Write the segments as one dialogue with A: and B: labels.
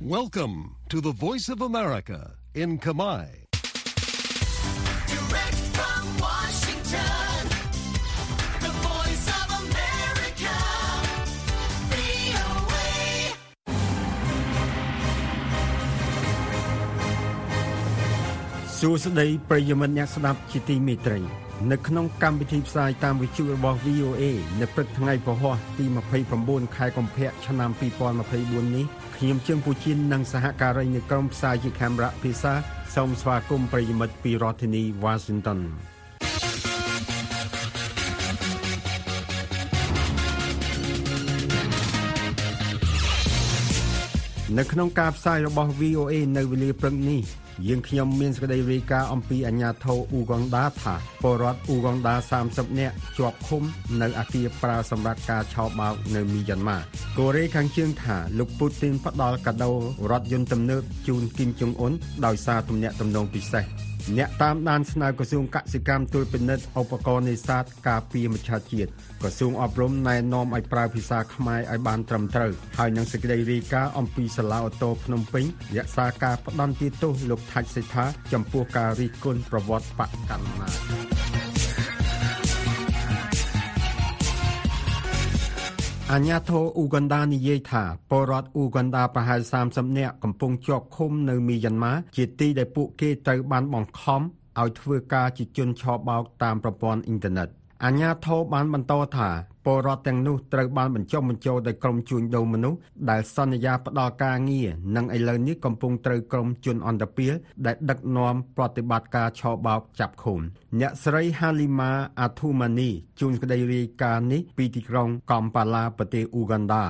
A: Welcome to the Voice of America in Kamai.
B: Direct from Washington, the voice of America, VOA.
C: សួស្តីប្រិយមិត្តអ្នកស្ដាប់ជាទីមេត្រី នៅក្នុងកម្មវិធីផ្សាយតាមវិទ្យុរបស់ VOA នៅព្រឹកថ្ងៃពហុទី29ខែកុម្ភៈឆ្នាំ2024នេះខ្ញុំជើងពូជីននិងសហការីនៃក្រុមផ្សាយជាកាមេរ៉ាភាសាសូមស្វាគមន៍ប្រិយមិត្តពីរដ្ឋធានី Washington នៅក្នុងការផ្សាយរបស់ VOA នៅវេលាព្រឹកនេះ យើងខ្ញុំមានសេចក្តីរាយការណ៍អំពីអាញាធរអ៊ូហ្គងដាថាពលរដ្ឋអ៊ូហ្គងដា30នាក់ជាប់ឃុំនៅអគារប្រើសម្រាប់ការឆោបបោកនៅមីយ៉ាន់ម៉ាកូរ៉េខាងជើងថាលោកពូទីនផ្ដល់កាដូរថយន្តទំនើបជូនគីមចុងអ៊ុនដោយសារទំនាក់ទំនងពិសេស អ្នកតាមដានស្នើក្រសួងកសិកម្មទូលពិនិត្យឧបករណ៍នេសាទការពារមច្ឆជាតិក្រសួងអប់រំណែនាំឲ្យប្រើភាសាខ្មែរឲ្យបានត្រឹមត្រូវហើយនឹងសេចក្តីរាយការណ៍អំពីសាលាអូតូភ្នំពេញរក្សាការផ្ដន់ទោសលោកថាច់សេដ្ឋាចំពោះការរិះគន់ប្រវត្តិបកកម្មណា អាញាធរអ៊ូហ្គនដានិយាយថាពលរដ្ឋអ៊ូហ្គនដាប្រហែល30នាក់កំពុងជាប់ឃុំនៅមីយ៉ាន់ម៉ាជាទីដែលពួកគេត្រូវបានបង្ខំឲ្យធ្វើការជាជនឆបោកតាមប្រព័ន្ធអ៊ីនធឺណិត អាញាធរបានបន្តថាពលរដ្ឋទាំងនោះត្រូវបានបញ្ចុះបញ្ចូលដោយក្រុមជួញដូរមនុស្សដែលសន្យាផ្ដល់ការងារនិងឥឡូវនេះកំពុងត្រូវក្រុមជនអន្តពាលដែលដឹកនាំប្រតិបត្តិការឆបោកចាប់ឃុំអ្នកស្រី Halima Athumani ជួនក្តីរាយការណ៍នេះពីទីក្រុងកំប៉ាឡាប្រទេសអ៊ូហ្គនដា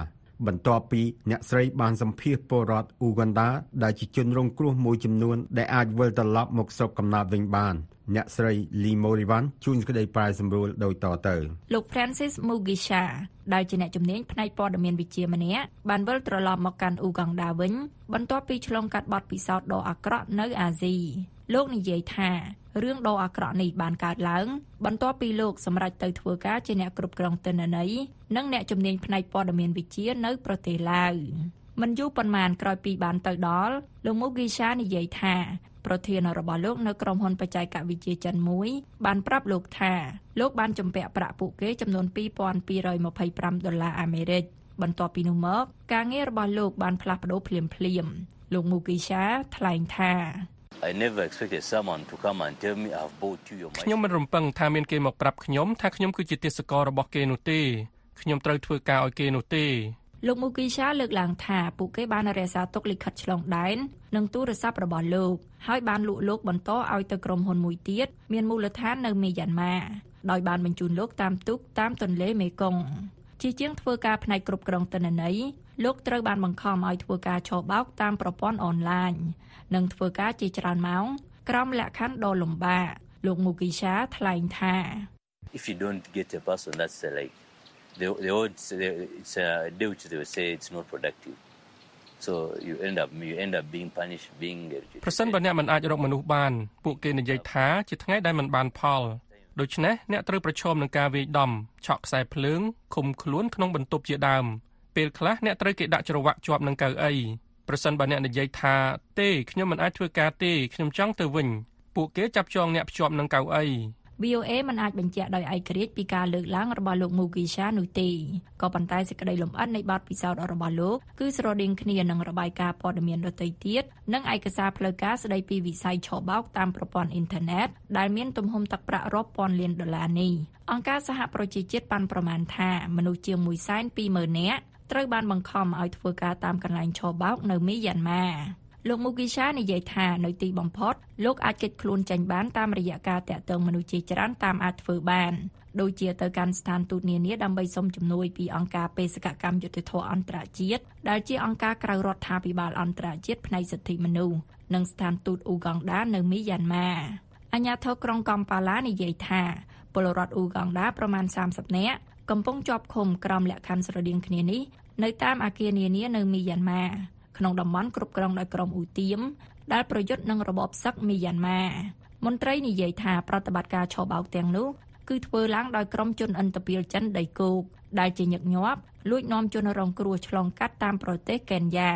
C: បន្ទាប់ពីអ្នកស្រីបានសម្ភាសពលរដ្ឋអ៊ូហ្គនដាដែលជាជនរងគ្រោះមួយចំនួនដែលអាចវិលត្រឡប់មកស្រុកកំណើតវិញបាន អ្នកស្រី Lee Morivan ជួនក្តីប្រាយសម្រួលដោយតទៅ
D: លោក Francis Mugisha ដែលជាអ្នកជំនាញផ្នែកព័ត៌មានវិទ្យាម្នាក់បានវិលត្រឡប់មកកាន់អ៊ូហ្គង់ដាវិញ បន្ទាប់ពីឆ្លងកាត់បទពិសោធន៍ដ៏អាក្រក់នៅអាស៊ីលោកនិយាយថារឿងដ៏អាក្រក់នេះបានកើតឡើង បន្ទាប់ពីលោកសម្រេចទៅធ្វើការជាអ្នកគ្រប់គ្រងទិន្នន័យនិងអ្នកជំនាញផ្នែកព័ត៌មានវិទ្យានៅប្រទេសឡាវមិនយូរប៉ុន្មានក្រោយពីបានទៅដល់លោកមូហ្គីសានិយាយថា ប្រធានរបស់លោកនៅក្រុមហ៊ុនបច្ចេកវិទ្យាចិនមួយ បានប្រាប់លោកថាលោកបានជំពាក់ប្រាក់ពួកគេចំនួន2225ដុល្លារអាមេរិកបន្ទាប់ពីនោះមកការងាររបស់លោកបានផ្លាស់ប្ដូរភ្លាមៗលោកមូគីសាថ្លែងថា
E: I never expected someone to come and tell me I've bought you your
F: ខ្ញុំមិនរំពឹងថាមានគេមកប្រាប់ខ្ញុំថាខ្ញុំគឺជាទេសកររបស់គេនោះទេខ្ញុំត្រូវធ្វើការឲ្យគេនោះទេ
D: លោកមូគីសាលើកឡើងថាពួកគេបានរក្សាទុកលិខិតឆ្លងដែននិងទូរស័ព្ទរបស់លោកហើយបានលក់លោកបន្តឲ្យទៅក្រុមហ៊ុនមួយទៀតមានមូលដ្ឋាននៅមីយ៉ាន់ម៉ាដោយបានបញ្ជូនលោកតាមទូកតាមទន្លេមេគង្គជាជាងធ្វើការផ្នែកគ្រប់គ្រងទិន្នន័យលោកត្រូវបានបង្ខំឲ្យធ្វើការឆបោកតាមប្រព័ន្ធអនឡាញនិងធ្វើការជាច្រើនម៉ោងក្រោមលក្ខខណ្ឌដ៏លំបាកលោកមូគីសាថ្លែងថា
E: If you don't get a person that's uh, like they they would say it's a day which they would say it's not productive. So you end up you end up being punished being
F: ប្រសិនបើអ្នកមិនអាចរកមនុស្សបានពួកគេនិយាយថាជាថ្ងៃដែលមិនបានផលដូច្នេះអ្នកត្រូវប្រឈមនឹងការវាយដំឆក់ខ្សែភ្លើងឃុំខ្លួនក្នុងបន្ទប់ជាដើមពេលខ្លះអ្នកត្រូវគេដាក់ច្រវាក់ជាប់នឹងកៅអីប្រសិនបើអ្នកនិយាយថាទេខ្ញុំមិនអាចធ្វើការទេខ្ញុំចង់ទៅវិញពួកគេចាប់ចងអ្នកភ្ជាប់នឹងកៅអី
D: VOA មិនអាចបញ្ជាក់ដោយឯករាជ្យពីការលើកឡើងរបស់លោកមូគីសានោះទេក៏ប៉ុន្តែសេចក្តីលម្អិតនៃបទពិសោធន៍របស់លោកគឺស្រដៀងគ្នានឹងរបាយការណ៍ព័ត៌មានដទៃទៀតនិងឯកសារផ្លូវការស្តីពីវិស័យឆបោកតាមប្រព័ន្ធអ៊ីនធឺណិតដែលមានទំហំទឹកប្រាក់រាប់ពាន់លានដុល្លារនេះអង្គការសហប្រជាជាតិបានប្រមាណថាមនុស្សជាង120,000នាក់ត្រូវបានបង្ខំឲ្យធ្វើការតាមកន្លែងឆបោកនៅមីយ៉ាន់ម៉ា លោកមូគីសានិយាយថានៅទីបំផុតលោកអាចគេចខ្លួនចេញបានតាមរយៈការតាក់ទងមនុស្សជាច្រើនតាមអាចធ្វើបានដូចជាទៅកាន់ស្ថានទូតនានាដើម្បីសុំជំនួយពីអង្គការបេសកកម្មយុត្តិធម៌អន្តរជាតិដែលជាអង្គការក្រៅរដ្ឋាភិបាលអន្តរជាតិផ្នែកសិទ្ធិមនុស្សនិងស្ថានទូតអ៊ូហ្គង់ដានៅមីយ៉ាន់ម៉ាអាញាធរក្រុងកំប៉ាឡានិយាយថាពលរដ្ឋអ៊ូហ្គង់ដាប្រមាណ30នាក់កំពុងជាប់ឃុំក្រោមលក្ខខណ្ឌស្រដៀងគ្នានេះនៅតាមអគារនានានៅមីយ៉ាន់ម៉ា ក្នុងតំបន់គ្រប់គ្រងដោយក្រុមអ៊ូទៀមដែលប្រយុទ្ធនឹងរបបសឹកមីយ៉ាន់ម៉ាមន្ត្រីនិយាយថាប្រតិបត្តិការឆបោកទាំងនោះគឺធ្វើឡើងដោយក្រុមជនអន្តពាលចិនដីគោកដែលជាញឹកញាប់លួចនាំជនរងគ្រោះឆ្លងកាត់តាមប្រទេសកេនយ៉ា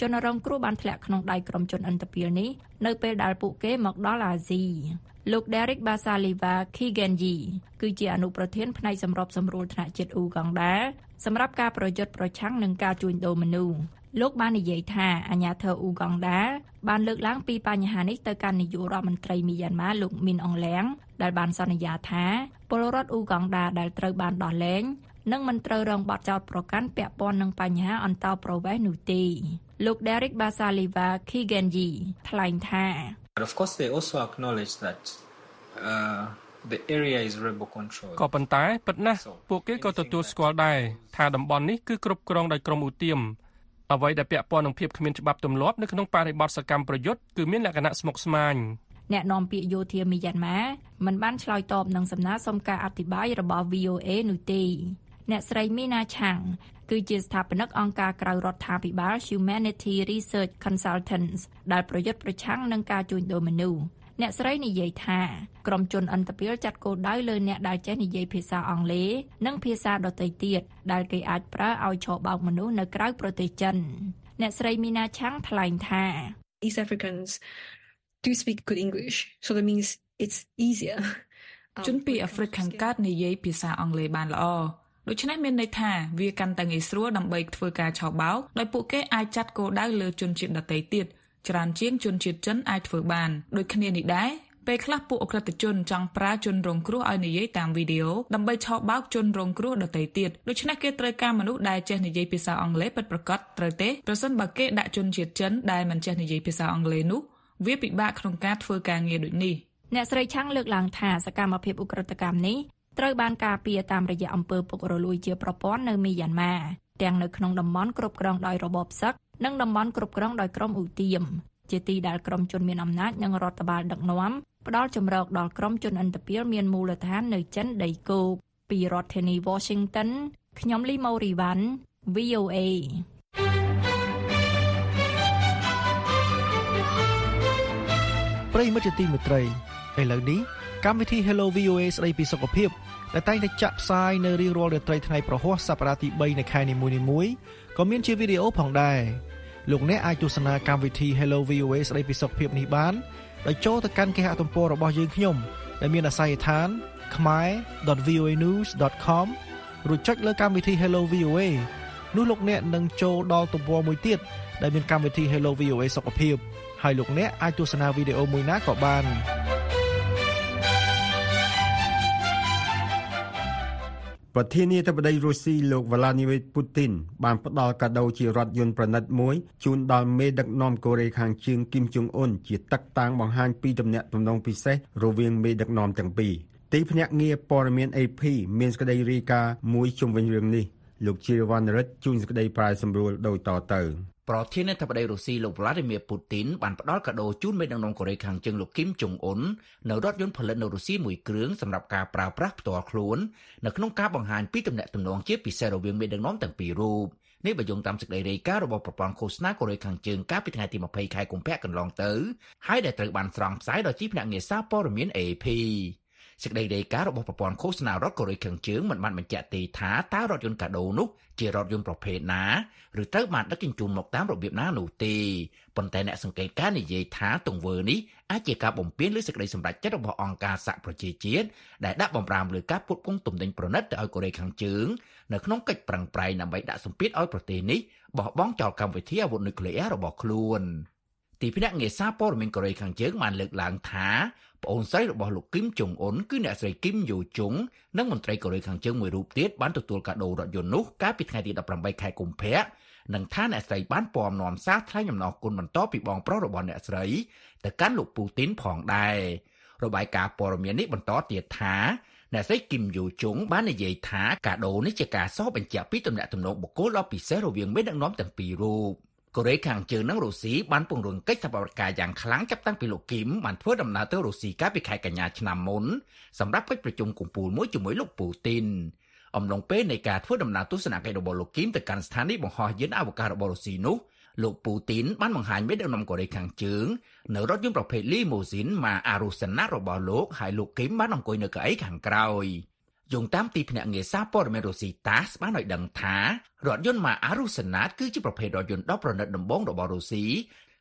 D: ជនរងគ្រោះបានធ្លាក់ក្នុងដៃក្រុមជនអន្តពាលនេះនៅពេលដែលពួកគេមកដល់អាស៊ីលោក Derek Basaliva Kigenji គឺជាអនុប្រធានផ្នែកសម្របសម្រួលថ្នាក់ជាតិអ៊ូកង់ដាសម្រាប់ការប្រយុទ្ធប្រឆាំងនឹងការជួញដូរមនុស្ស លោកបាននិយាយថាអាញាធរអ៊ូកង់ដាបានលើកឡើងពីបញ្ហានេះទៅកាន់នាយករដ្ឋមន្ត្រីមីយ៉ាន់ម៉ាលោកមីនអងលៀងដែលបានសន្យាថាពលរដ្ឋអ៊ូកង់ដាដែលត្រូវបានដោះលែងនឹងមិនត្រូវរងបទចោទប្រកាន់ពាក់ព័ន្ធនឹងបញ្ហាអន្តោប្រវេសន៍នោះទេលោក Derek Basaliva Kigenji ថ្លែងថា
G: But of course, they also acknowledge that uh, the area is rebel controlled.
F: ក៏ប៉ុន្តែពិតណាស់ពួកគេក៏ទទួលស្គាល់ដែរថាតំបន់នេះគឺគ្រប់គ្រងដោយក្រុមឧទាម អ្វីដែលពាក់ព័ន្ធនឹងភាពគ្មានច្បាប់ទម្លាប់នៅក្នុងបរិបទសកម្មប្រយុទ្ធគឺមានលក្ខណៈស្មុគស្មាញ
D: អ្នកនាំពាក្យយោធាមីយ៉ាន់ម៉ាមិនបានឆ្លើយតបនឹងសំណើសុំការអធិប្បាយរបស់ VOA នោះទេអ្នកស្រីមីណាឆាំងគឺជាស្ថាបនិកអង្គការក្រៅរដ្ឋាភិបាល Humanity Research Consultants ដែលប្រយុទ្ធប្រឆាំងនឹងការជួញដូរមនុស្ស អ្នកស្រីនិយាយថាក្រុមជនអន្តពាលចាត់គោលដៅលើអ្នកដែលចេះនិយាយភាសាអង់គ្លេសនិងភាសាដទៃទៀតដែលគេអាចប្រើឲ្យឆបោកមនុស្សនៅក្រៅប្រទេសចិនអ្នកស្រីមីណាឆាំងថ្លែងថា
H: East Africans do speak good English, so that means it's easier.
I: ជនពីអាហ្វ្រិកខាងកើតនិយាយភាសាអង់គ្លេសបានល្អដូច្នេះមានន័យថាវាកាន់តែងាយស្រួលដើម្បីធ្វើការឆោបោកដោយពួកគេអាចចាត់គោលដៅលើជនជាតិដទៃទៀត ច្រើនជាងជនជាតិចិនអាចធ្វើបានដូចគ្នានេះដែរពេលខ្លះពួកអក្រិតជនចង់ប្រើជនរងគ្រោះឲ្យនិយាយតាមវីដេអូដើម្បីឆោបោកជនរងគ្រោះដទៃទៀតដូច្នេះគេត្រូវការមនុស្សដែលចេះនិយាយភាសាអង់គ្លេសពិតប្រាកដត្រូវទេប្រសិនបើគេដាក់ជនជាតិចិនដែលមិនចេះនិយាយភាសាអង់គ្លេសនោះវាពិបាកក្នុងការធ្វើការងារដូចនេះ
D: អ្នកស្រីឆាំងលើកឡើងថាសកម្មភាពឧក្រិដ្ឋកម្មនេះត្រូវបានការពារតាមរយៈអំពើពុករលួយជាប្រព័ន្ធនៅមីយ៉ាន់ម៉ាទាំងនៅក្នុងតំបន់គ្រប់គ្រងដោយរបបសឹក និងតំបន់គ្រប់គ្រងដោយក្រុមឧទាមជាទីដែលក្រុមជនមានអំណាចនិងរដ្ឋបាលដឹកនាំផ្ដល់ជំរកដល់ក្រុមជនអន្តពាលមានមូលដ្ឋាននៅចិនដីគោកពីរដ្ឋធានី Washington ខ្ញុំលីម៉ូរីវ៉ាន់ VOA
J: ប្រិយមិត្តជាទីមេត្រីឥឡូវនេះកម្មវិធី Hello VOA ស្ដីពីសុខភាព ដែលតែងតែចាក់ផ្សាយនៅរៀងរាល់រាត្រីថ្ងៃប្រហ័សសប្តាហ៍ទី3នៃខែនីមួយៗក៏មានជាវីដេអូផងដែរលោកអ្នកអាចទស្សនាកម្មវិធី Hello VOA ស្ដីពីសុខភាពនេះបានដោយចូលទៅកាន់គេហទំព័ររបស់យើងខ្ញុំដែលមានអាសយដ្ឋាន khmer.voanews.com រួចចុចលើកម្មវិធី Hello VOA នោះលោកអ្នកនឹងចូលដល់ទំព័រមួយទៀតដែលមានកម្មវិធី Hello VOA សុខភាពហើយលោកអ្នកអាចទស្សនាវីដេអូមួយណាក៏បាន
C: ប្រធានាធិបតីរុស្ស៊ីលោក Vladimir Putin បានផ្ដល់កាដូជារថយន្តប្រណិតមួយជូនដល់មេដឹកនាំកូរ៉េខាងជើងគីមចុងអ៊ុនជាទឹកតាំងបង្ហាញពីទំនាក់ទំនងពិសេសរវាងមេដឹកនាំទាំងពីរទីភ្នាក់ងារព័ត៌មាន AP មានសេចក្តីរាយការណ៍មួយជុំវិញរឿងនេះលោកជាវណ្ណរិទ្ធជួនសេចក្តីប្រាយសម្រួលដូចតទៅ
K: ប្រធានាធិបតីរុស្ស៊ីលោក Vladimir Putin បានផ្ដល់កាដូជូនមេដឹកនាំកូរ៉េខាងជើងលោកគីមចុងអ៊ុននៅរថយន្តផលិតនៅរុស្ស៊ីមួយគ្រឿងសម្រាប់ការប្រើប្រាស់ផ្ទាល់ខ្លួននៅក្នុងការបង្ហាញពីទំនាក់ទំនងជាពិសេសរវាងមេដឹកនាំទាំងពីររូបនេះបើយោងតាមសេចក្តីរាយការណ៍របស់ប្រព័ន្ធឃោសនាកូរ៉េខាងជើងកាលពីថ្ងៃទី20ខែកុម្ភៈកន្លងទៅហើយដែលត្រូវបានស្រង់ផ្សាយដោយជីភ្នាក់ងារសារព័ត៌មាន AP សេចក្តីរាយការណ៍របស់ប្រព័ន្ធឃោសនារដ្ឋកូរ៉េខាងជើងមិនបានបញ្ជាក់ទេថាតើរថយន្តកាដូនោះជារថយន្តប្រភេទណាឬត្រូវបានដឹកជញ្ជូនមកតាមរបៀបណានោះទេប៉ុន្តែអ្នកសង្កេតការណ៍និយាយថាទង្វើនេះអាចជាការបំពានលើសេចក្តីសម្រេចចិត្តរបស់អង្គការសហប្រជាជាតិដែលដាក់បំរាមលើការពុតគង់ទំនិញប្រណិតទៅឲ្យកូរ៉េខាងជើងនៅក្នុងកិច្ចប្រឹងប្រែងដើម្បីដាក់សម្ពាធឲ្យប្រទេសនេះបោះបង់ចោលកម្មវិធីអាវុធនុយក្លេអ៊ែររបស់ខ្លួនទីភ្នាក់ងារសារព័ត៌មានកូរ៉េខាងជើងបានលើកឡើងថា ប្អូនស្រីរបស់លោកគីមចុងអ៊ុនគឺអ្នកស្រីគីមយូជុងនិងមន្ត្រីកូរ៉េខាងជើងមួយរូបទៀតបានទទួលកាដូរថយន្តនោះកាលពីថ្ងៃទី18ខែកុម្ភៈនិងថាអ្នកស្រីបានពំនាំសារថ្លែងអំណរគុណបន្តពីបងប្រុសរបស់អ្នកស្រីទៅកាន់លោកពូទីនផងដែររបាយការណ៍ព័ត៌មាននេះបន្តទៀតថាអ្នកស្រីគីមយូជុងបាននិយាយថាកាដូនេះជាការសរបញ្ជាក់ពីទំនាក់ទំនងបុគ្គលដ៏ពិសេសរវាងមេដឹកនាំទាំងពីររូប កូរ៉េខាងជើងនិងរុស្ស៊ីបានពង្រឹងកិច្ចសហប្រតិការយ៉ាងខ្លាំងចាប់តាំងពីលោកគីមបានធ្វើដំណើរទៅរុស្ស៊ីកាលពីខែកញ្ញាឆ្នាំមុនសម្រាប់កិច្ចប្រជុំកំពូលមួយជាមួយលោកពូទីនអំឡុងពេលនៃការធ្វើដំណើរទស្សនកិច្ចរបស់លោកគីមទៅកាន់ស្ថានីយបង្ហោះយានអវកាសរបស់រុស្ស៊ីនោះលោកពូទីនបានបង្ហាញមេដឹកនាំកូរ៉េខាងជើងនៅរថយន្តប្រភេទ Limousine ម៉ា Arusana របស់លោកហើយលោកគីមបានអង្គុយនៅកៅអីខាងក្រោយ យោងតាមទីភ្នាក់ងារសារព័ត៌មានរុស្ស៊ី TASS បានឲ្យដឹងថារថយន្ត Maru Senat គឺជាប្រភេទរថយន្តដ៏ប្រណិតដំបូងរបស់រុស្ស៊ី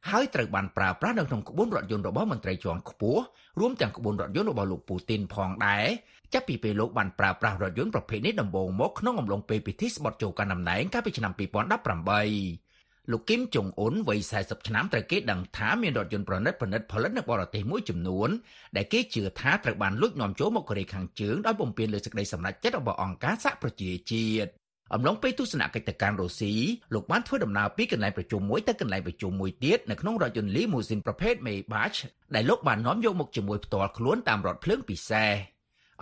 K: ហើយត្រូវបានប្រើប្រាស់នៅក្នុងក្បួនរថយន្តរបស់មន្ត្រីជាន់ខ្ពស់រួមទាំងក្បួនរថយន្តរបស់លោកពូទីនផងដែរចាប់ពីពេលលោកបានប្រើប្រាស់រថយន្តប្រភេទនេះដំបូងមកក្នុងអំឡុងពេលពិធីស្បត់ចូលកាន់តំណែងកាលពីឆ្នាំ2018 លោកគីមចុងអ៊ុនវ័យ40ឆ្នាំត្រូវគេដឹងថាមានរថយន្តប្រណិតប្រណិតផលិតនៅបរទេសមួយចំនួនដែលគេជឿថាត្រូវបានលួចនាំចូលមកកូរ៉េខាងជើងដោយបំពេញលើសេចក្តីសម្រេចចិត្តរបស់អង្គការសហប្រជាជាតិអំឡុងពេលទស្សនកិច្ចទៅកាន់រុស្ស៊ីលោកបានធ្វើដំណើរពីកន្លែងប្រជុំមួយទៅកន្លែងប្រជុំមួយទៀតនៅក្នុងរថយន្ត Limousine ប្រភេទ Maybach ដែលលោកបាននាំយកមកជាមួយផ្ទាល់ខ្លួនតាមរថភ្លើងពិសេស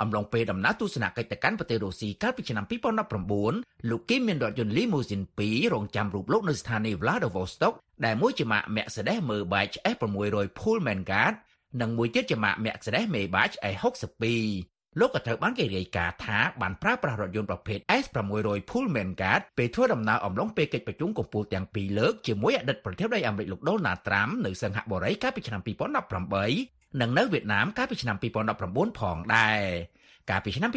K: អំឡុងពេលដំណើរទស្សនកិច្ចទៅកាន់ប្រទេសរុស្ស៊ីកាលពីឆ្នាំ2019លោកគីមមានរថយន្ត Limousine 2រងចាំរូបលោកនៅស្ថានីយ៍ Vladivostok ដែលមួយជាម៉ាក Mercedes Maybach S600 Pullman Guard និងមួយទៀតជាម៉ាក Mercedes Maybach S62 លោកក៏ត្រូវបានគេរាយការណ៍ថាបានប្រើប្រាស់រថយន្តប្រភេទ S600 Pullman Guard ពេលធ្វើដំណើរអំឡុងពេលកិច្ចប្រជុំកំពូលទាំងពីរលើកជាមួយអតីតប្រធានាធិបតីអាមេរិកលោក Donald Trump នៅសិង្ហបុរីកាលពីឆ្នាំ2018 និងនៅវៀតណាមកាលពីឆ្នាំ2019ផងដែរកាលពីឆ្នាំ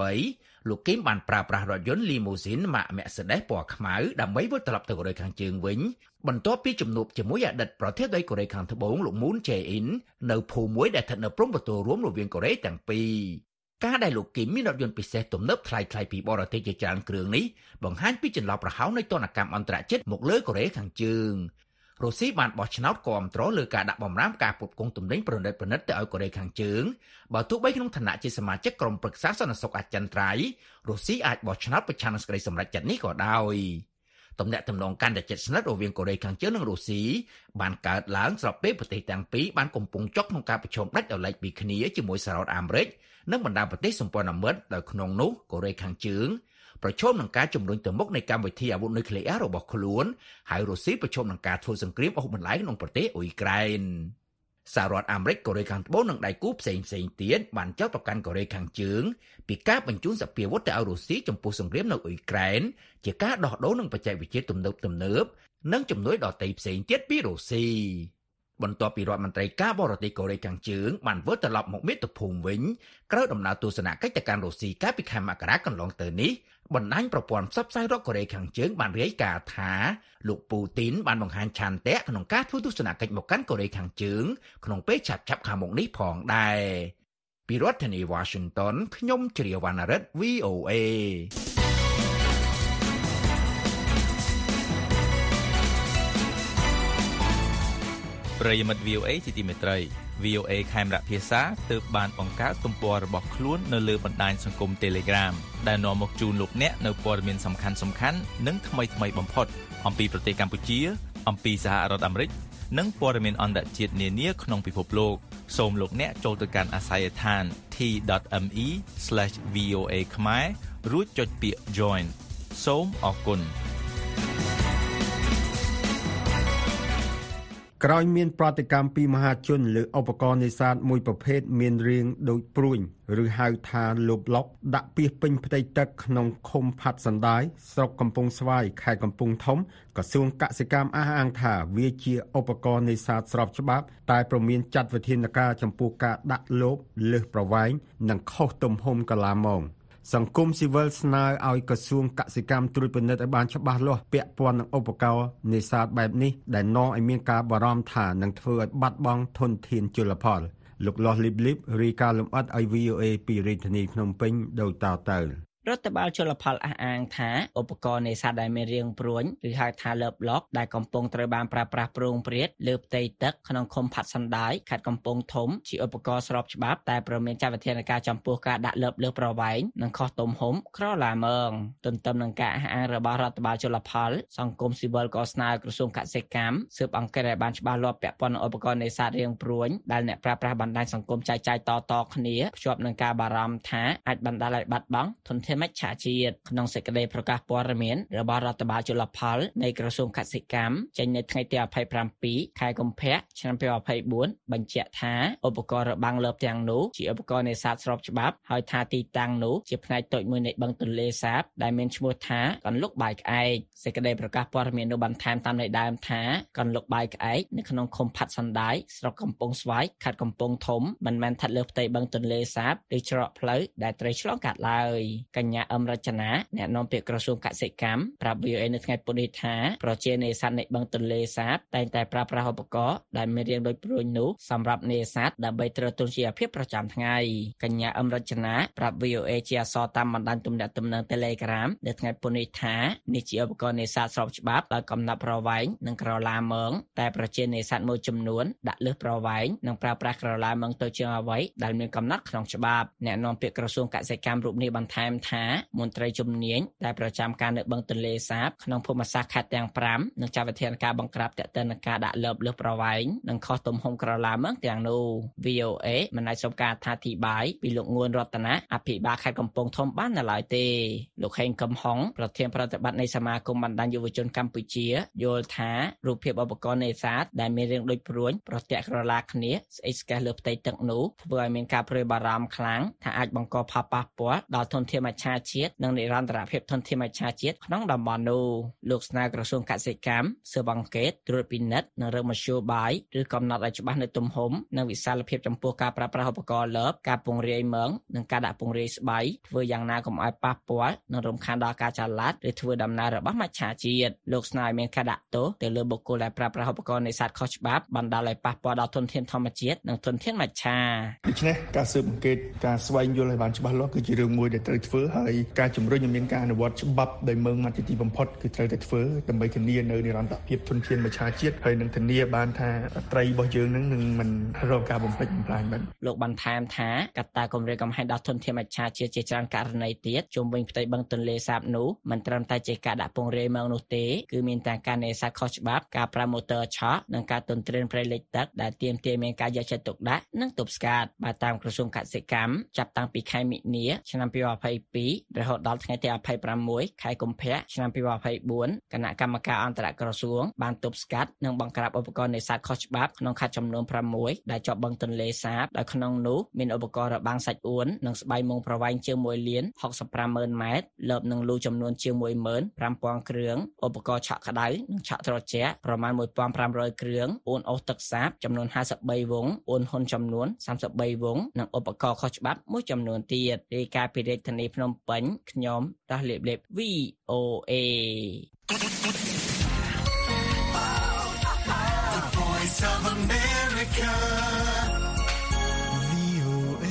K: 2018លោកគីមបានប្រើប្រាស់រថយន្ត Limousine ម៉ាក Mercedes ពណ៌ខ្មៅដើម្បីវិលត្រឡប់ទៅកូរ៉េខាងជើងវិញបន្ទាប់ពីជំនួបជាមួយអតីតប្រធានាធិបតីកូរ៉េខាងត្បូងលោក Moon Jae-in នៅភូមិមួយដែលស្ថិតនៅព្រំប្រទល់រួមរវាងកូរ៉េទាំងពីរការដែលលោកគីមមានរថយន្តពិសេសទំនើបថ្លៃៗពីបរទេសជាច្រើនគ្រឿងនេះបង្ហាញពីចន្លោះប្រហោងនៃទនកម្មអន្តរជាតិមកលើកូរ៉េខាងជើង រុស្ស៊ីបានបោះឆ្នោតគាំទ្រលើការដាក់បំរាមការផ្គត់ផ្គង់ទំនិញប្រណិតប្រណិតទៅឲ្យកូរ៉េខាងជើងបើទោះបីក្នុងឋានៈជាសមាជិកក្រុមប្រឹក្សាសន្តិសុខអចិន្ត្រៃយ៍រុស្ស៊ីអាចបោះឆ្នោតប្រឆាំងនឹងសេចក្តីសម្រេចចិត្តនេះក៏ដោយទំនាក់ទំនងកាន់តែជិតស្និទ្ធរវាងកូរ៉េខាងជើងនិងរុស្ស៊ីបានកើតឡើងស្របពេលប្រទេសទាំងពីរបានកំពុងចុកក្នុងការប្រជុំដាច់ដោយឡែកពីគ្នាជាមួយសហរដ្ឋអាមេរិកនិងបណ្ដាប្រទេសសម្ព័ន្ធមិត្តដោយក្នុងនោះកូរ៉េខាងជើង ប្រឈមនឹងការជំរុញទៅមុខនៃកម្មវិធីអាវុធនុយក្លេអ៊ែររបស់ខ្លួនហើយរុស្ស៊ីប្រឈមនឹងការធ្វើសង្គ្រាមអូសបន្លាយក្នុងប្រទេសអ៊ុយក្រែនសហរដ្ឋអាមេរិកកូរ៉េខាងត្បូងនិងដៃគូផ្សេងផ្សេងទៀតបានចោទប្រកាន់កូរ៉េខាងជើងពីការបញ្ជូនសពាវុធទៅឲ្យរុស្ស៊ីចំពោះសង្គ្រាមនៅអ៊ុយក្រែនជាការដោះដូរនឹងបច្ចេកវិទ្យាទំនើបទំនើបនិងជំនួយដទៃផ្សេងទៀតពីរុស្ស៊ី បន្ទាប់ពីរដ្ឋមន្ត្រីការបរទេសកូរ៉េខាងជើងបានវិលត្រឡប់មកមាតុភូមិវិញក្រោយដំណើរទស្សនកិច្ចទៅកាន់រុស្ស៊ីកាលពីខែមករាកន្លងទៅនេះបណ្ដាញប្រព័ន្ធផ្សព្វផ្សាយរដ្ឋកូរ៉េខាងជើងបានរាយការណ៍ថាលោកពូទីនបានបង្ហាញឆន្ទៈក្នុងការធ្វើទស្សនកិច្ចមកកាន់កូរ៉េខាងជើងក្នុងពេលឆាប់ៗខាងមុខនេះផងដែរពីរដ្ឋធានី Washington ខ្ញុំជ្រាវណ្ណរិទ្ធ VOA
L: ប្រិយមិត្ត VOA ជាទីមេត្រី VOA ខេមរៈភាសាទើបបានបង្កើតទំព័ររបស់ខ្លួននៅលើបណ្ដាញសង្គម Telegram ដែលនាំមកជូនលោកអ្នកនៅព័ត៌មានសំខាន់សំខាន់និងថ្មីថ្មីបំផុត អំពីប្រទេសកម្ពុជា អំពីសហរដ្ឋអាមេរិកនិងព័ត៌មានអន្តរជាតិនានាក្នុងពិភពលោកសូមលោកអ្នកចូលទៅកាន់អាស័យដ្ឋាន t.me/voa ខ្មែររួចចុចពាក្យ join សូមអរគុណ
C: ក្រោយមានប្រតិកម្មពីមហាជនលើឧបករណ៍នេសាទមួយប្រភេទមានរាងដូចព្រួញឬហៅថាលូបឡុកដាក់ពាសពេញផ្ទៃទឹកក្នុងឃុំផាត់សណ្ដាយស្រុកកំពង់ស្វាយខេត្តកំពង់ធំក្រសួងកសិកម្មអះអាងថាវាជាឧបករណ៍នេសាទស្របច្បាប់តែប្រមានចាត់វិធានការចំពោះការដាក់លូបលើសប្រវែងនិងខុសទំហំកន្លះម៉ោង សង្គមស៊ីវិលស្នើឲ្យក្រសួងកសិកម្មត្រួតពិនិត្យឲ្យបានច្បាស់លាស់ពាក់ព័ន្ធនឹងឧបករណ៍នេសាទបែបនេះដែលនាំឲ្យមានការបារម្ភថានឹងធ្វើឲ្យបាត់បង់ធនធានជលផលលោកលាស់លីបលីបរីកាលំអិតឲ្យ VOA ពីរាជធានីភ្នំពេញដោយតទៅ
M: រដ្ឋបាលជលផលអះអាងថាឧបករណ៍នេសាទដែលមានរាងព្រួញឬហៅថាលើបឡុកដែលកំពុងត្រូវបានប្រើប្រាស់ប្រងព្រាតលើផ្ទៃទឹកក្នុងឃុំផាត់សណ្ដាយខេត្តកំពង់ធំជាឧបករណ៍ស្របច្បាប់តែប្រមានចាត់វិធានការចំពោះការដាក់លើបលើប្រវែងនិងខុសទំហំក្រឡាមើងទន្ទឹមនឹងការអះអាងរបស់រដ្ឋបាលជលផលសង្គមស៊ីវិលក៏ស្នើក្រសួងកសិកម្មស៊ើបអង្កេតឲ្យបានច្បាស់លាស់ពាក់ព័ន្ធនឹងឧបករណ៍នេសាទរាងព្រួញដែលអ្នកប្រើប្រាស់បណ្ដាញសង្គមចែកចាយតៗគ្នាភ្ជាប់នឹងការបារម្ភថាអាចបណ្ដាលឲ្យបាត់បង់ធនធានមច្ឆជាតិក្នុងសេចក្តីប្រកាសព័ត៌មានរបស់រដ្ឋបាលជលផលនៃក្រសួងកសិកម្មចេញនៅថ្ងៃទី27ខែកុម្ភៈឆ្នាំ2024បញ្ជាក់ថាឧបករណ៍របាំងលើបទាំងនោះជាឧបករណ៍នេសាទស្របច្បាប់ហើយថាទីតាំងនោះជាផ្នែកតូចមួយនៃបឹងទន្លេសាបដែលមានឈ្មោះថាកន្លុកបាយក្អែកសេចក្តីប្រកាសព័ត៌មាននោះបន្ថែមតាមន័យដើមថាកន្លុកបាយក្អែកនៅក្នុងឃុំផាត់សណ្ដាយស្រុកកំពង់ស្វាយខេត្តកំពង់ធំមិនមែនស្ថិតលើផ្ទៃបឹងទន្លេសាបឬច្រកផ្លូវដែលត្រូវឆ្លងកាត់ឡើយកញ្ញាអឹមរចនាអ្នកនាំពាក្យក្រសួងកសិកម្មប្រាប់ VOA នៅថ្ងៃពុធនេះថាប្រជានេសាទនៃបឹងទន្លេសាបតែងតែប្រើប្រាស់ឧបករណ៍ដែលមានរាងដូចព្រួញនោះសម្រាប់នេសាទដើម្បីទ្រទ្រង់ជីវភាពប្រចាំថ្ងៃកញ្ញាអឹមរចនាប្រាប់ VOA ជាអសរតាមបណ្ដាញទំនាក់ទំនង Telegram នៅថ្ងៃពុធនេះថានេះជាឧបករណ៍នេសាទស្របច្បាប់ដោយកំណត់ប្រវែងនិងក្រឡាមើងតែប្រជានេសាទមួយចំនួនដាក់លើសប្រវែងនិងប្រើប្រាស់ក្រឡាមើងទៅជាងអ្វីដែលមានកំណត់ក្នុងច្បាប់អ្នកនាំពាក្យក្រសួងកសិកម្មរូបនេះបន្ថែមថាមន្ត្រីជំនាញដែលប្រចាំការនៅបឹងទន្លេសាបក្នុងភូមិសាស្ត្រខេត្តទាំង5នឹងចាត់វិធានការបង្ក្រាបទាក់ទងនឹងការដាក់លើបលើសប្រវែងនិងខុសទំហំក្រឡាមើងទាំងនោះ VOA មិនអាចសុំការអធិប្បាយពីលោកងួនរតនាអភិបាលខេត្តកំពង់ធំបាននៅឡើយទេលោកហេងកំហុងប្រធានប្រតិបត្តិនៃសមាគមបណ្ដាញយុវជនកម្ពុជាយល់ថារូបភាពឧបករណ៍នេសាទដែលមានរាងដូចព្រួញប្រទាក់ក្រឡាគ្នាស្អិចស្កេះលើផ្ទៃទឹកនោះធ្វើឲ្យមានការព្រួយបារម្ភខ្លាំងថាអាចបង្កផលប៉ះពាល់ដល់ធនធានមច្ឆជាតិនិងនិរន្តរភាពធនធានមច្ឆជាតិក្នុងតំបន់នោះលោកស្នើក្រសួងកសិកម្មស៊ើបអង្កេតត្រួតពិនិត្យនិងរកមធ្យោបាយឬកំណត់ឲ្យច្បាស់នៅទំហំនិងវិសាលភាពចំពោះការប្រើប្រាស់ឧបករណ៍លើបការពង្រាយមើងនិងការដាក់ពង្រាយស្បៃធ្វើយ៉ាងណាកុំឲ្យប៉ះពាល់និងរំខានដល់ការចល័តឬធ្វើដំណើររបស់មច្ឆជាតិលោកស្នើឲ្យមានការដាក់ទោសទៅលើបុគ្គលដែលប្រើប្រាស់ឧបករណ៍នេសាទខុសច្បាប់បណ្ដាលឲ្យប៉ះពាល់ដល់ធនធានធម្មជាតិនិងធនធានមច្ឆា
N: ដូច្នេះការស៊ើបអង្កេតការស្វែងយល់ឲ្យបានច្បាស់លាស់គឺជារឿងមួយដែលត្រូវធ្វើហើយការជំរុញឲ្យមានការអនុវត្តច្បាប់ដោយមើងមកជាទីបំផុតគឺត្រូវតែធ្វើដើម្បីធានានៅនិរន្តរភាពធនធានមច្ឆជាតិហើយនឹងធានាបានថាត្រីរបស់យើងនឹងនឹងមិនរងការបំផ្លិចបំផ្លាញបាន
M: លោកបន្ថែមថាកត្តាគម្រាមកំហែងដល់ធនធានមច្ឆជាតិជាច្រើនករណីទៀតជុំវិញផ្ទៃបឹងទន្លេសាបនោះមិនត្រឹមតែជាការដាក់ពង្រាយមើងនោះទេគឺមានទាំងការនេសាទខុសច្បាប់ការប្រើម៉ូទ័រឆក់និងការទន្ទ្រានព្រៃលិចទឹកដែលទាមទារមានការយកចិត្តទុកដាក់និងទប់ស្កាត់បើតាមក្រសួងកសិកម្មចាប់តាំងពីខែមិនិនាឆ្នាំ2022រហូតដល់ថ្ងៃទី26ខែកុម្ភៈឆ្នាំ2024គណៈកម្មការអន្តរក្រសួងបានទប់ស្កាត់និងបង្ក្រាបឧបករណ៍នេសាទខុសច្បាប់ក្នុងខេត្តចំនួន6ដែលជាប់បឹងទន្លេសាបដោយក្នុងនោះមានឧបករណ៍របាំងសាច់អួននិងស្បៃមុងប្រវែងជាង1លាន650,000ម៉ែត្រលើបនឹងលូចំនួនជាង15,000គ្រឿងឧបករណ៍ឆក់ក្តៅនិងឆក់ត្រជាក់ប្រមាណ1,500គ្រឿងអួនអូសទឹកសាបចំនួន53វងអួនហ៊ុនចំនួន33វងនិងឧបករណ៍ខុសច្បាប់មួយចំនួនទៀតរាយការណ៍ពីរាជធានីភ្នំពេញខ្ញុំតាស់លៀបលៀប VOA
B: Voice of America.
A: VOA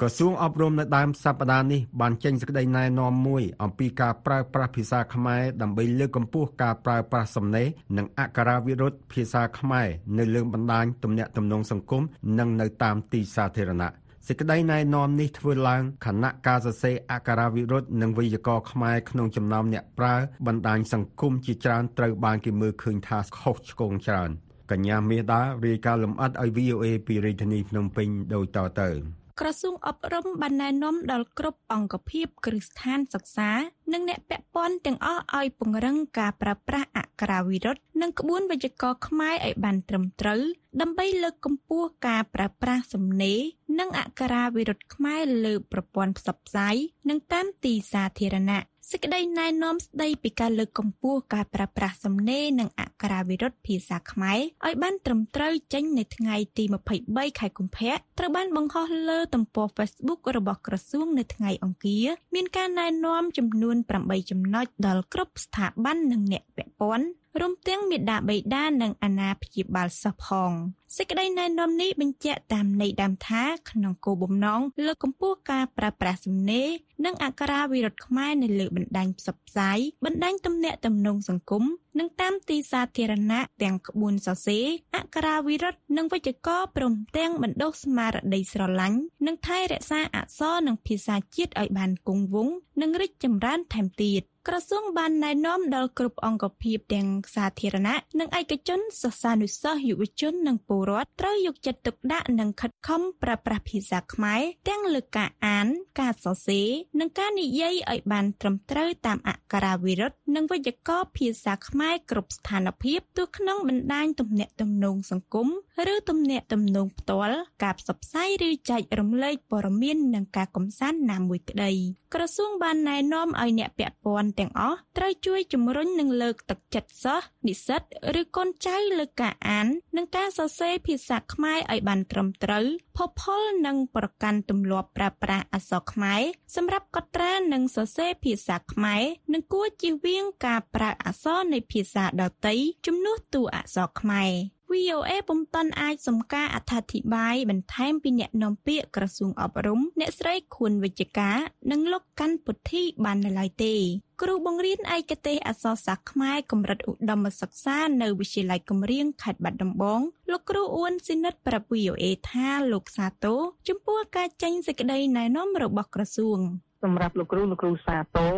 C: ក្រសួងអប់រំនៅដើមសប្តាហ៍នេះបានចេញសេចក្តីណែនាំមួយអំពីការប្រើប្រាស់ភាសាខ្មែរដើម្បីលើកកម្ពស់ការប្រើប្រាស់សំណេរនិងអក្ខរាវិរុទ្ធភាសាខ្មែរនៅលើបណ្ដាញទំនាក់ទំនងសង្គមនិងនៅតាមទីសាធារណៈ សេចក្តីណែនាំនេះធ្វើឡើងខណៈការសរសេរអក្ខរាវិរុទ្ធនិងវេយ្យាករណ៍ខ្មែរក្នុងចំណោមអ្នកប្រើបណ្ដាញសង្គមជាច្រើនត្រូវបានគេមើលឃើញថាខុសឆ្គងច្រើនកញ្ញាមេដារាយការណ៍លម្អិតឲ្យ VOA ពីរាជធានីភ្នំពេញដូចតទៅ
O: ក្រសួងអប់រំបានណែនាំដល់គ្រប់អង្គភាពគ្រឹះស្ថានសិក្សា និងអ្នកពាក់ព័ន្ធទាំងអស់ឲ្យពង្រឹងការប្រើប្រាស់អក្ខរាវិរុទ្ធនិងក្បួនវេយ្យាករណ៍ខ្មែរឲ្យបានត្រឹមត្រូវដើម្បីលើកកម្ពស់ការប្រើប្រាស់សំណេរនិងអក្ខរាវិរុទ្ធខ្មែរលើប្រព័ន្ធផ្សព្វផ្សាយនិងតាមទីសាធារណៈ សេចក្តីណែនាំស្តីពីការលើកកម្ពស់ការប្រើប្រាស់សំណេរនិងអក្ខរាវិរុទ្ធភាសាខ្មែរឲ្យបានត្រឹមត្រូវចេញនៅថ្ងៃទី23ខែកុម្ភៈត្រូវបានបង្ហោះលើទំព័រ Facebook របស់ក្រសួងនៅថ្ងៃអង្គារមានការណែនាំចំនួន8ចំណុចដល់គ្រប់ស្ថាប័ននិងអ្នកពាក់ព័ន្ធរួមទាំងមេដាបេដានិងអាណាព្យាបាលសិស្សផងសេចក្តីណែនាំនេះបញ្ជាក់តាមន័យដើមថាក្នុងគោលបំណងលើកកម្ពស់ការប្រើប្រាស់សំណេរនិងអក្ខរាវិរុទ្ធខ្មែរនៅលើបណ្ដាញផ្សព្វផ្សាយបណ្ដាញទំនាក់ទំនងសង្គមនិងតាមទីសាធារណៈទាំងក្បួនសរសេរអក្ខរាវិរុទ្ធនិងវេយ្យាករណ៍ព្រមទាំងបណ្ដុះស្មារតីស្រឡាញ់និងថែរក្សាអក្សរនិងភាសាជាតិឲ្យបានគង់វង្សនិងរីកចម្រើនថែមទៀតក្រសួងបានណែនាំដល់គ្រប់អង្គភាពទាំងសាធារណៈនិងឯកជនសិស្សានុសិស្សយុវជននិងពលពលរដ្ឋត្រូវយកចិត្តទុកដាក់និងខិតខំប្រើប្រាស់ភាសាខ្មែរទាំងលើការអាន ការសរសេរនិងការនិយាយឲ្យបានត្រឹមត្រូវតាមអក្ខរាវិរុទ្ធនិងវេយ្យាករណ៍ភាសាខ្មែរគ្រប់ស្ថានភាពទោះក្នុងបណ្ដាញទំនាក់ទំនងសង្គមឬទំនាក់ទំនងផ្ទាល់ការផ្សព្វផ្សាយឬចែករំលែកព័ត៌មាននិងការកំសាន្តណាមួយក្តីក្រសួងបានណែនាំឲ្យអ្នកពាក់ព័ន្ធទាំងអស់ត្រូវជួយជំរុញនិងលើកទឹកចិត្តសិស្សនិស្សិតឬកូនចៅលើការអាន និងការសរសេរភាសាខ្មែរឲ្យបានត្រឹមត្រូវផុសផុលនិងប្រកាន់ទម្លាប់ប្រើប្រាស់អក្សរខ្មែរសម្រាប់កត់ត្រានិងសរសេរភាសាខ្មែរនិងគួរជៀសវាងការប្រើអក្សរនៃភាសាដទៃជំនួសតួអក្សរខ្មែរ VOA ពុំទាន់អាចសំការអត្ថាធិប្បាយបន្ថែមពីអ្នកនាំពាក្យក្រសួងអប់រំ អ្នកស្រីខួនវិជ្ជការនិងលោកកាន់ពុទ្ធីបាននៅឡើយទេគ្រូបង្រៀនឯកទេសអក្សរសាស្ត្រខ្មែរកម្រិតឧត្តមសិក្សានៅវិទ្យាល័យកំរៀងខេត្តបាត់ដំបងលោកគ្រូអ៊ួនស៊ីនិតប្រាប់ VOA ថាលោកសាទរចំពោះការចេញសេចក្តីណែនាំរបស់ក្រសួង
P: សម្រាប់លោកគ្រូលោកគ្រូសាទរ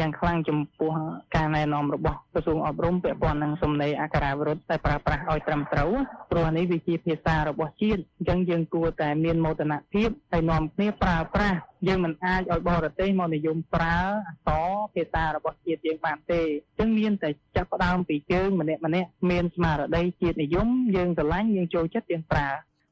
P: យ៉ាងខ្លាំងចំពោះការណែនាំរបស់ក្រសួងអប់រំពាក់ព័ន្ធនឹងសំណេរអក្ខរាវិរុទ្ធតែប្រើប្រាស់ឲ្យត្រឹមត្រូវព្រោះនេះវាជាភាសារបស់ជាតិអញ្ចឹងយើងគួរតែមានមោទនភាពហើយនាំគ្នាប្រើប្រាស់យើងមិនអាចឲ្យបរទេសមកនិយមប្រើអក្សរភាសារបស់ជាតិយើងបានទេអញ្ចឹងមានតែចាប់ផ្ដើមពីជើងម្នាក់ម្នាក់មានស្មារតីជាតិនិយមយើងស្រឡាញ់យើងចូលចិត្តយើងប្រើ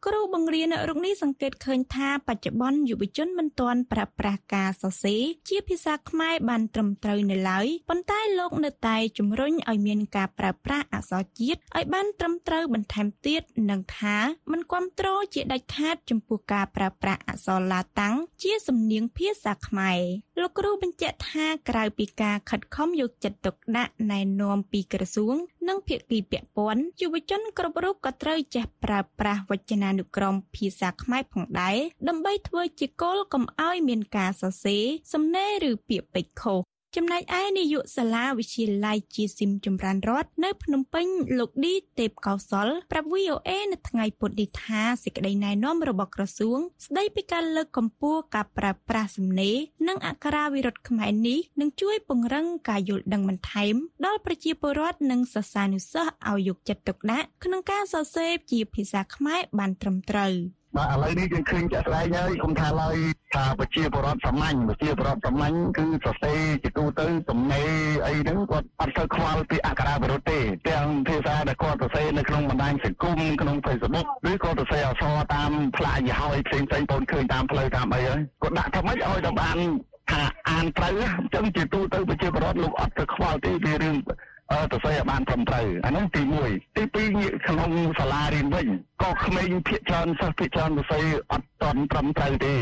O: គ្រូបង្រៀនរូបនេះសង្កេតឃើញថាបច្ចុប្បន្នយុវជនមិនទាន់ប្រើប្រាស់ការសរសេរជាភាសាខ្មែរបានត្រឹមត្រូវនៅឡើយប៉ុន្តែលោកនៅតែជំរុញឲ្យមានការប្រើប្រាស់អក្សរជាតិឲ្យបានត្រឹមត្រូវបន្ថែមទៀតនិងថាមិនគ្រប់គ្រងជាដាច់ខាតចំពោះការប្រើប្រាស់អក្សរឡាតាំងជាសំនៀងភាសាខ្មែរលោកគ្រូបញ្ជាក់ថាក្រៅពីការខិតខំយកចិត្តទុកដាក់ណែនាំពីក្រសួង និងភាគីពាក់ព័ន្ធយុវជនគ្រប់រូបក៏ត្រូវចេះប្រើប្រាស់វចនានុក្រមភាសាខ្មែរផងដែរដើម្បីធ្វើជាគោលកុំឲ្យមានការសរសេរសំណេរឬពាក្យពេចន៍ខុស ចំណែកឯនាយកសាលាវិទ្យាល័យជាស៊ីមចម្រើនរដ្ឋនៅភ្នំពេញលោកឌីទេពកោសលប្រាប់ VOA នៅថ្ងៃពុធនេះថាសេចក្តីណែនាំរបស់ក្រសួង ស្តីពីការលើកកម្ពស់ការប្រើប្រាស់សំណេរនិងអក្ខរាវិរុទ្ធខ្មែរនេះនឹងជួយពង្រឹងការយល់ដឹងបន្ថែមដល់ប្រជាពលរដ្ឋនិងសិស្សានុសិស្សឲ្យយកចិត្តទុកដាក់ក្នុងការសរសេរជាភាសាខ្មែរបានត្រឹមត្រូវ។
Q: បាទឥឡូវនេះយើងឃើញចាក់ស្ដែងហើយគុំថាឡើយថាប្រជាពលរដ្ឋសាមញ្ញប្រជាពលរដ្ឋសាមញ្ញគឺសរសេរជាទូទៅទំនេរអីហ្នឹងគាត់អត់សូវខ្វល់ពីអក្ខរាវិរុទ្ធទេទាំងភាសាដែលគាត់សរសេរនៅក្នុងបណ្ដាញសង្គមក្នុង Facebook ឬក៏សរសេរអក្សរតាមផ្លាកយីហោយផ្សេងផ្សេងបងឃើញតាមផ្លូវតាមអីហើយគាត់ដាក់ថាម៉េចឲ្យដល់បានថាអានត្រូវអញ្ចឹងជាទូទៅប្រជាពលរដ្ឋលោកអត់ទៅខ្វល់ទេពីរឿង ទៅស្អីឲ្យបានត្រឹមត្រូវអាហ្នឹងទី1ទី2ក្នុងសាលារៀនវិញក៏ក្មេងភាគច្រើនសិស្សភាគច្រើនទៅស្អីអត់តន់ត្រឹមត្រូវទេ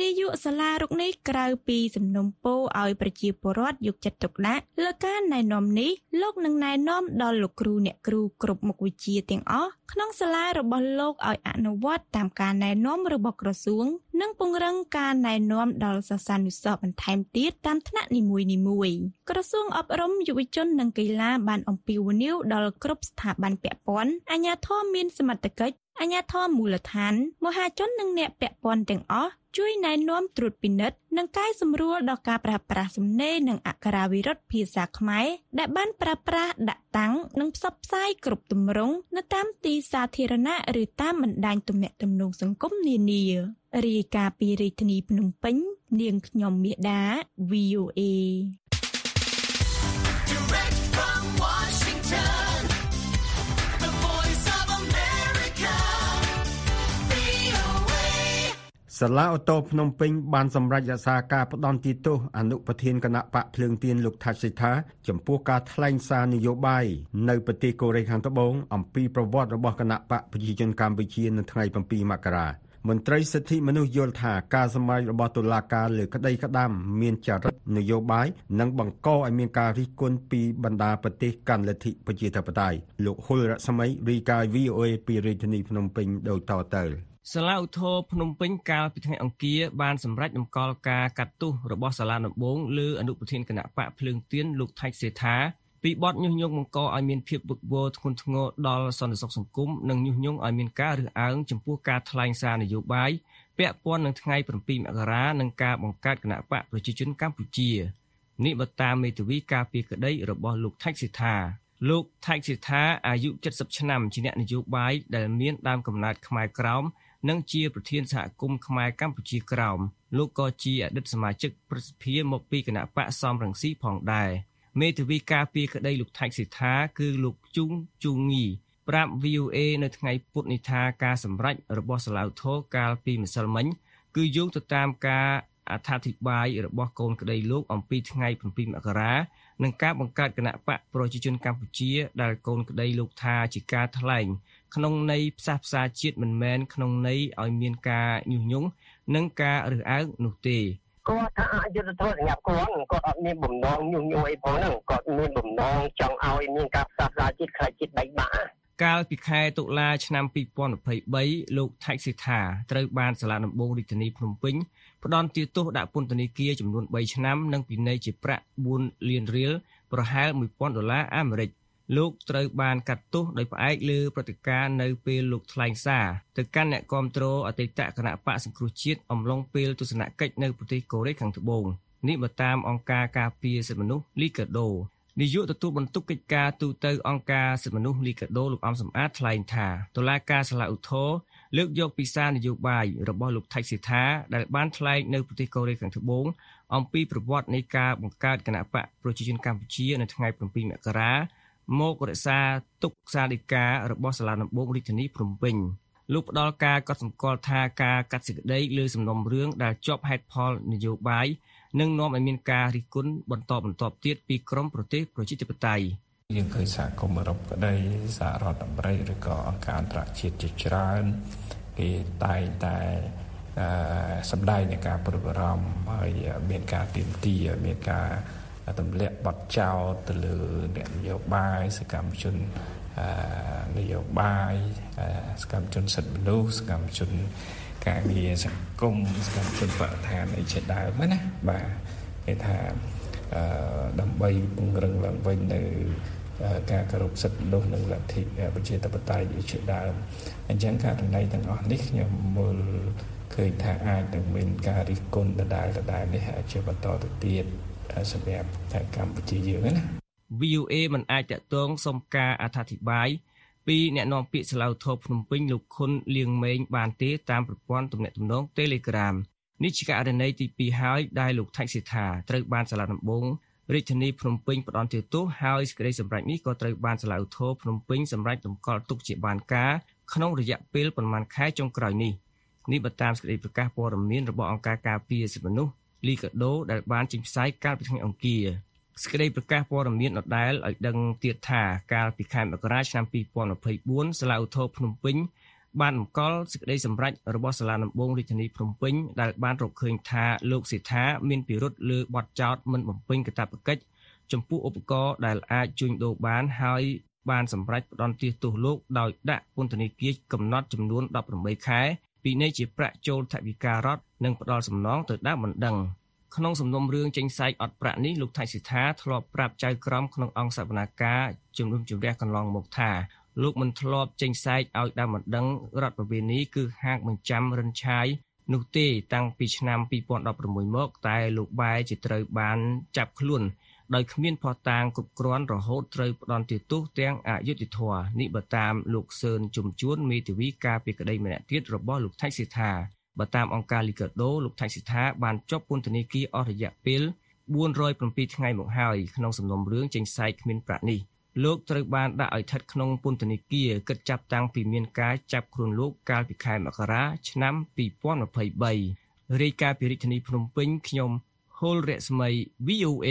O: នាយកសាលារុកនេះក្រៅពីសំណុំពរឲ្យប្រជាពលរដ្ឋយកចិត្តទុកដាក់លើការណែនាំនេះលោកនឹងណែនាំដល់លោកគ្រូអ្នកគ្រូគ្រប់មុខវិជ្ជាទាំងអស់ក្នុងសាលារបស់លោកឲ្យអនុវត្តតាមការណែនាំរបស់ក្រសួង និងពង្រឹងការណែនាំដល់សិស្សានុសិស្សបន្ថែមទៀតតាមថ្នាក់នីមួយៗក្រសួងអប់រំយុវជននិងកីឡាបានអំពាវនាវដល់គ្រប់ស្ថាប័នពាក់ព័ន្ធអាជ្ញាធរមានសមត្ថកិច្ចអាជ្ញាធរមូលដ្ឋានមហាជននិងអ្នកពាក់ព័ន្ធទាំងអស់ ជួយណែនាំត្រួតពិនិត្យនិងកែសម្រួលដល់ការប្រើប្រាស់សំណេរនិងអក្ខរាវិរុទ្ធភាសាខ្មែរដែលបានប្រើប្រាស់ដាក់តាំងនិងផ្សព្វផ្សាយគ្រប់ទម្រង់នៅតាមទីសាធារណៈឬតាមបណ្ដាញទំនាក់ទំនងសង្គមនានារាយការណ៍ពីរាជធានីភ្នំពេញ នាងខ្ញុំមាសដា VOA
C: សាលាអូតូភ្នំពេញបានសម្រេចរក្សាការផ្ដន់ទីតោសអនុប្រធានគណៈបកភ្លើងទៀនលោកថាច់សិដ្ឋាចំពោះការថ្លែងសារនយោបាយនៅប្រទេសកូរ៉េខាងត្បូងអំពីប្រវត្តិរបស់គណៈបកប្រជាជនកម្ពុជានៅថ្ងៃ7មករាមន្ត្រីសិទ្ធិមនុស្សយល់ថាការសម្ដែងរបស់តុលាការលើក្តីក្តាំមានចរិតនយោបាយនិងបង្កឲ្យមានការរិះគន់ពីបណ្ដាប្រទេសកាន់លទ្ធិប្រជាធិបតេយ្យលោកហ៊ុលរស្មីរីកាយ VOA ពីរាជធានីភ្នំពេញដូចតទៅ
R: សាលាឧទ្ធរភ្នំពេញកាលពីថ្ងៃអង្គារបានសម្រេចតម្កល់ការកាត់ទោសរបស់សាលាដំបងលើអនុប្រធានគណៈបកភ្លើងទៀនលោកថៃសេថា ពីបទញុះញង់បង្កឲ្យមានភាពវឹកវរធ្ងន់ធ្ងរដល់សន្តិសុខសង្គមនិងញុះញង់ឲ្យមានការរើសអើងចំពោះការថ្លែងសារនយោបាយពាក់ព័ន្ធនឹងថ្ងៃ7មករានិងការបង្កើតគណៈបកប្រជាជនកម្ពុជានេះបើតាមមេធាវីការពីក្តីរបស់លោកថៃសេថាលោកថៃសិដ្ឋាអាយុ70ឆ្នាំជាអ្នកនយោបាយដែលមានដើមកំណើតខ្មែរក្រោម និងជាប្រធានសហគមន៍ខ្មែរកម្ពុជាក្រោមលោកក៏ជាអតីតសមាជិកប្រសិទ្ធិមកពីគណៈបកសំរងស៊ីផងដែរមេធាវីការពីក្តីលោកថៃសិដ្ឋាគឺលោកជុងជូងីប្រាប់ VOA នៅថ្ងៃពុធនេះថាការសម្រេចរបស់សាឡាវធរកាលពីម្សិលមិញ គឺយោងទៅតាមការអត្ថាធិប្បាយរបស់កូនក្តីលោកអំពីថ្ងៃ7មករានិងការបង្កើតគណៈបកប្រជាជនកម្ពុជាដែលកូនក្តីលោកថាជាការថ្លែង ក្នុងន័យផ្សះផ្សាជាតិមិនមែនក្នុងន័យឲ្យមានការញុះញង់និងការរើសអើងនោះទេ
S: គាត់ថាអយុធធម៌សម្រាប់គាត់គាត់អត់មានបំណងញុះញង់អីផងហ្នឹងគាត់មានបំណងចង់ឲ្យមានការផ្សះផ្សាជាតិខ្លាចជាតិបែកបាក់
R: កាលពីខែតុលាឆ្នាំ2023លោកថៃសិដ្ឋាត្រូវបានសាលាដំបងរាជធានីភ្នំពេញផ្ដន្ទាទោសដាក់ពន្ធនាគារចំនួន3ឆ្នាំនិងពិន័យជាប្រាក់4លានរៀលប្រហែល1000ដុល្លារអាមេរិក លោកត្រូវបានកាត់ទោសដោយផ្អែកលើព្រឹត្តិការណ៍នៅពេលលោកថ្លែងសារទៅកាន់អ្នកគាំទ្រអតីតគណៈបកសង្គ្រោះជាតិអំឡុងពេលទស្សនកិច្ចនៅប្រទេសកូរ៉េខាងត្បូងនេះបើតាមអង្គការការពារសិទ្ធិមនុស្សលីកាដូនាយកទទួលបន្ទុកកិច្ចការទូតទៅអង្គការសិទ្ធិមនុស្សលីកាដូលោកអំសំអាតថ្លែងថាតុលាការសាលាឧទ្ធរលើកយកពីសារនយោបាយរបស់លោកថៃសិដ្ឋាដែលបានថ្លែងនៅប្រទេសកូរ៉េខាងត្បូងអំពីប្រវត្តិនៃការបង្កើតគណៈបកប្រជាជនកម្ពុជានៅថ្ងៃ7មករា មករក្សាទុកសាលដីការបស់សាលាដំបងរាជធានីភ្នំពេញលោកផ្ដល់ការកត់សម្គាល់ថាការកាត់សេចក្តីលើសំណុំរឿងដែលជាប់ហេតុផលនយោបាយនឹងនាំឲ្យមានការរិះគន់បន្តបន្ទាប់ទៀតពីក្រមប្រទេសប្រជាធិបតេយ្យ
T: យើងឃើញសហគមន៍អឺរ៉ុបក្តីសហរដ្ឋអាមេរិកឬក៏អង្គការអន្តរជាតិជាច្រើនគេតែងតែអឺសម្ដែងនៃការព្រួយបារម្ភហើយមានការទៀមទាមានការ ទម្លាក់បទចោលទៅលើអ្នកនយោបាយសកម្មជននយោបាយសកម្មជនសិទ្ធិមនុស្សសកម្មជនការងារសង្គមសកម្មជនបរិស្ថានអីជាដើមណាបាទគេថាដើម្បីពង្រឹងឡើងវិញនៅការគោរពសិទ្ធិមនុស្សនិងលទ្ធិប្រជាធិបតេយ្យជាដើមអញ្ចឹងករណីទាំងអស់នេះខ្ញុំមើលឃើញថាអាចនឹងមានការរិះគន់ដដែលដដែលនេះជាបន្តទៅទៀត សម្រាប់តែកម្ពុជាយើងណា
R: VOA មិនអាចតតងសុំការអធិប្បាយពីអ្នកនាំពាក្យសាឡៅធរភ្នំពេញលោកខុនលៀងម៉េងបានទេតាមប្រព័ន្ធទំនាក់ទំនង Telegram នេះជាករណីទី2ហើយដែលលោកថៃសិដ្ឋាត្រូវបានសាលាដំបងរាជធានីភ្នំពេញផ្ដន្ទាទោសហើយសេចក្តីសម្រេចនេះក៏ត្រូវបានសាលាឧទ្ធរភ្នំពេញសម្រេចតម្កល់ទុកជាបានការក្នុងរយៈពេលប្រមាណខែចុងក្រោយនេះនេះបើតាមសេចក្តីប្រកាសព័ត៌មានរបស់អង្គការការពារសិទ្ធិមនុស្ស លីកាដូដែលបានចេញផ្សាយកាលពីថ្ងៃអង្គារសេចក្តីប្រកាសព័ត៌មានដដែលឲ្យដឹងទៀតថាកាលពីខែមករាឆ្នាំ2024សាលាឧទ្ធរភ្នំពេញបានបង្កល់សេចក្តីសម្រេចរបស់សាលាដំបងរាជធានីភ្នំពេញដែលបានរកឃើញថាលោកសេដ្ឋាមានពិរុទ្ធលើបទចោទមិនបំពេញកាតព្វកិច្ចចំពោះឧបករណ៍ដែលអាចជួញដូរបានហើយបានសម្រេចផ្តន្ទាទោសលោកដោយដាក់ពន្ធនាគារកំណត់ចំនួន18ខែពីនៃជាប្រាក់ចូលថវិការដ្ឋ និងផ្ដល់សំណងទៅដើមមិនដឹងក្នុងសំណុំរឿងចេញសាយអត់ប្រាក់នេះលោកថៃសិដ្ឋាធ្លាប់ប្រាប់ចៅក្រមក្នុងអង្គសវនាការជំនុំជម្រះកន្លងមកថាលោកមិនធ្លាប់ចេញសែកឲ្យដើមមិនដឹងរដ្ឋប្រវេណីគឺហាកបញ្ចាំរិនឆាយនោះទេតាំងពីឆ្នាំ2016មកតែលោកបែជាត្រូវបានចាប់ខ្លួនដោយគ្មានភស្តុតាងគ្រប់គ្រាន់រហូតត្រូវផ្ដន្ទាទោសទាំងអយុត្តិធម៌នេះបើតាមលោកសឿនជំជួនមេធាវីការពីក្តីម្នាក់ទៀតរបស់លោកថៃសិដ្ឋា បើតាមអង្គការលីកាដូលោកថៃសិដ្ឋាបានជាប់ពន្ធនាគារអស់រយៈពេល407ថ្ងៃមកហើយក្នុងសំណុំរឿងចេញសាយគ្មានប្រាក់នេះលោកត្រូវបានដាក់ឲ្យស្ថិតក្នុងពន្ធនាគារគិតចាប់តាំងពីមានការចាប់ខ្លួនលោកកាលពីខែមករាឆ្នាំ2023រាយការណ៍ពីរាជធានីភ្នំពេញខ្ញុំហុលរស្មី VOA